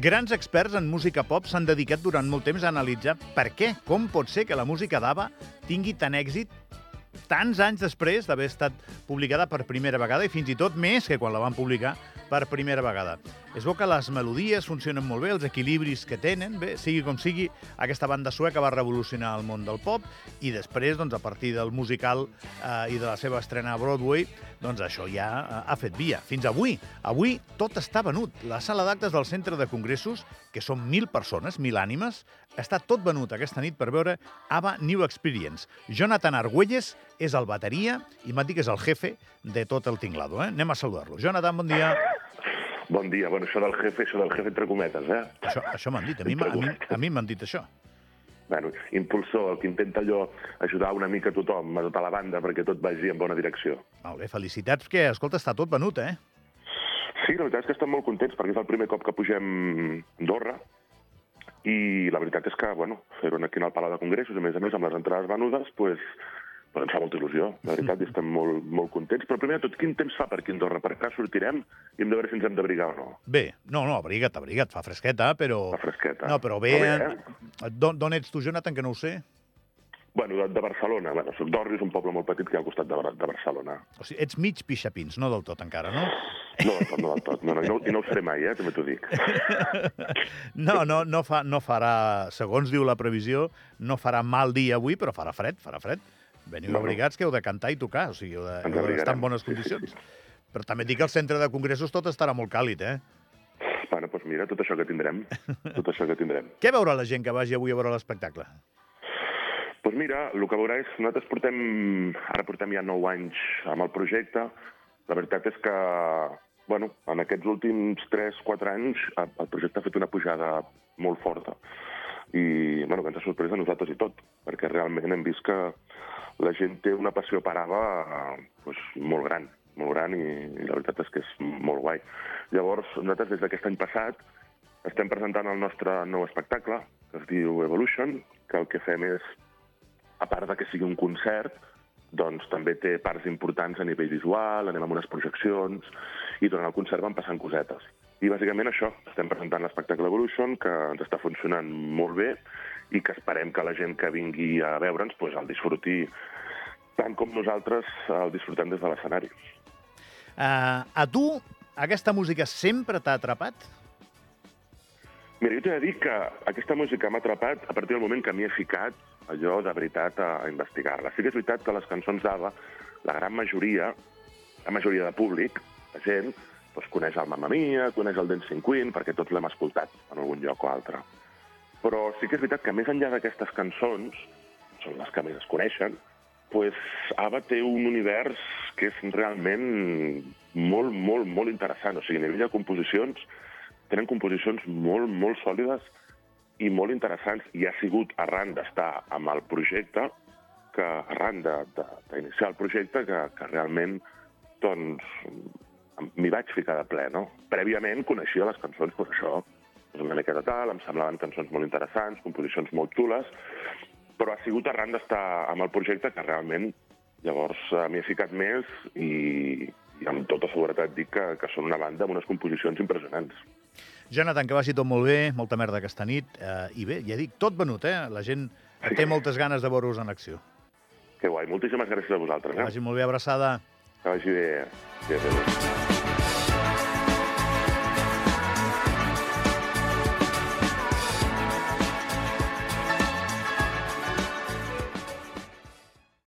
Grans experts en música pop s'han dedicat durant molt temps a analitzar per què, com pot ser que la música d'Ava tingui tant èxit tants anys després d'haver estat publicada per primera vegada i fins i tot més que quan la van publicar per primera vegada. Es veu que les melodies funcionen molt bé, els equilibris que tenen, bé, sigui com sigui, aquesta banda sueca va revolucionar el món del pop i després, doncs, a partir del musical eh, i de la seva estrena a Broadway, doncs això ja eh, ha fet via. Fins avui. Avui tot està venut. La sala d'actes del centre de congressos, que són mil persones, mil ànimes, està tot venut aquesta nit per veure ABBA New Experience. Jonathan Argüelles és el bateria i m'ha dit que és el jefe de tot el tinglado. Eh? Anem a saludar-lo. Jonathan, bon dia. Bon dia. Bueno, això del jefe, això del jefe entre cometes, eh? Això, això m'han dit. A mi, a mi, a mi m'han dit això. Bueno, impulsor, el que intenta allò ajudar una mica a tothom, a tota la banda, perquè tot vagi en bona direcció. Molt bé, felicitats, que, escolta, està tot venut, eh? Sí, la veritat és que estem molt contents, perquè és el primer cop que pugem a Andorra, i la veritat és que, bueno, fer-ho aquí al Palau de Congressos, a més a més, amb les entrades venudes, pues, pues ens fa molta il·lusió, la veritat, i estem molt, molt contents. Però primer de tot, quin temps fa per aquí Andorra? Per cá sortirem i hem de veure si ens hem d'abrigar o no. Bé, no, no, abriga't, abriga't, fa fresqueta, però... Fa fresqueta. No, però bé, No, bé, eh? d'on d'on ets tu, Jonathan, que no ho sé? Bueno, de, de Barcelona. Bueno, soc d'Orri, és un poble molt petit que hi ha al costat de, de Barcelona. O sigui, ets mig pixapins, no del tot encara, no? No del tot, no del tot. No, no, i, no, I no ho seré mai, eh, també t'ho dic. No, no, no, fa, no farà, segons diu la previsió, no farà mal dia avui, però farà fred, farà fred. Veniu Bueno. abrigats que heu de cantar i tocar, o sigui, heu de- Ens heu d'estar en bones condicions. Però també dic que al centre de congressos tot estarà molt càlid, eh? Bueno, doncs mira, tot això que tindrem. Tot això que tindrem. Què veurà la gent que vagi avui a veure l'espectacle? Doncs mira, el que veurà és... Nosaltres portem... Ara portem ja nou anys amb el projecte. La veritat és que, bueno, en aquests últims 3-4 anys el el projecte ha fet una pujada molt forta. I, bueno, que ens ha sorprès a nosaltres i tot, perquè realment hem vist que la gent té una passió per ABBA eh, pues, molt gran, molt gran i, i la veritat és que és molt guai. Llavors, nosaltres des d'aquest any passat estem presentant el nostre nou espectacle, que es diu Evolution, que el que fem és, a part de que sigui un concert, doncs també té parts importants a nivell visual, anem amb unes projeccions, i durant el concert van passant cosetes. I bàsicament això, estem presentant l'espectacle Evolution, que ens està funcionant molt bé i que esperem que la gent que vingui a veure'ns pues, el disfruti tant com nosaltres el disfrutem des de l'escenari. Uh, a tu, aquesta música sempre t'ha atrapat? Mira, jo t'he de dir que aquesta música m'ha atrapat a partir del moment que m'hi he ficat allò de veritat a, a investigar-la. Sí que és veritat que les cançons d'Ava, la gran majoria, la majoria de públic, la gent, doncs coneix el Mamma Mia, coneix el Dancing Queen, perquè tots l'hem escoltat en algun lloc o altre. Però sí que és veritat que més enllà d'aquestes cançons, són les que més es coneixen, pues, Ava té un univers que és realment molt, molt, molt interessant. O sigui, a nivell de composicions, tenen composicions molt, molt sòlides i molt interessants. I ha sigut arran d'estar amb el projecte, que arran d'iniciar el projecte, que, que realment doncs, m'hi vaig ficar de ple, no? Prèviament coneixia les cançons, doncs això, una miqueta tal, em semblaven cançons molt interessants, composicions molt xules, però ha sigut arran d'estar amb el projecte que realment llavors eh, m'hi he ficat més i, i amb tota seguretat dic que, que són una banda amb unes composicions impressionants. Jonathan, que vagi tot molt bé, molta merda aquesta nit, eh, i bé, ja dic, tot venut, eh? La gent té moltes ganes de veure-us en acció. Que guai, moltíssimes gràcies a vosaltres. Que Eh? vagi molt bé, abraçada. Que vagi bé. Adéu, adéu.